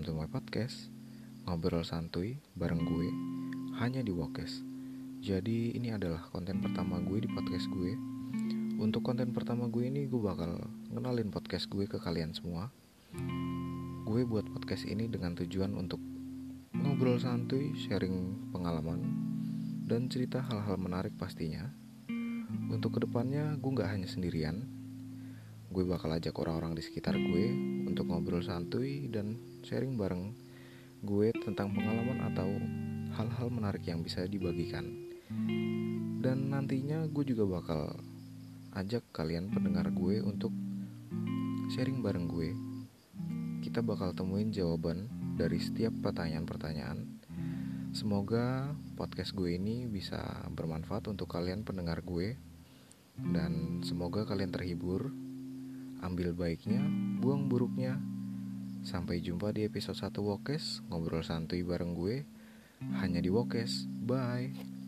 welcome to my podcast. Ngobrol santuy bareng gue hanya di Wokes. Jadi ini adalah konten pertama gue di podcast gue. Untuk konten pertama gue ini gue bakal ngenalin podcast gue ke kalian semua. Gue buat podcast ini dengan tujuan untuk ngobrol santuy, sharing pengalaman Dan cerita hal-hal menarik pastinya. Untuk ke depannya gue gak hanya sendirian gue bakal ajak orang-orang di sekitar gue untuk ngobrol santuy dan sharing bareng gue tentang pengalaman atau hal-hal menarik yang bisa dibagikan. Dan nantinya gue juga bakal ajak kalian pendengar gue untuk sharing bareng gue. Kita bakal temuin jawaban dari setiap pertanyaan-pertanyaan. Semoga podcast gue ini bisa bermanfaat untuk kalian pendengar gue dan semoga kalian terhibur ambil baiknya, buang buruknya. Sampai jumpa di episode 1 Wokes, ngobrol santuy bareng gue, hanya di Wokes. Bye.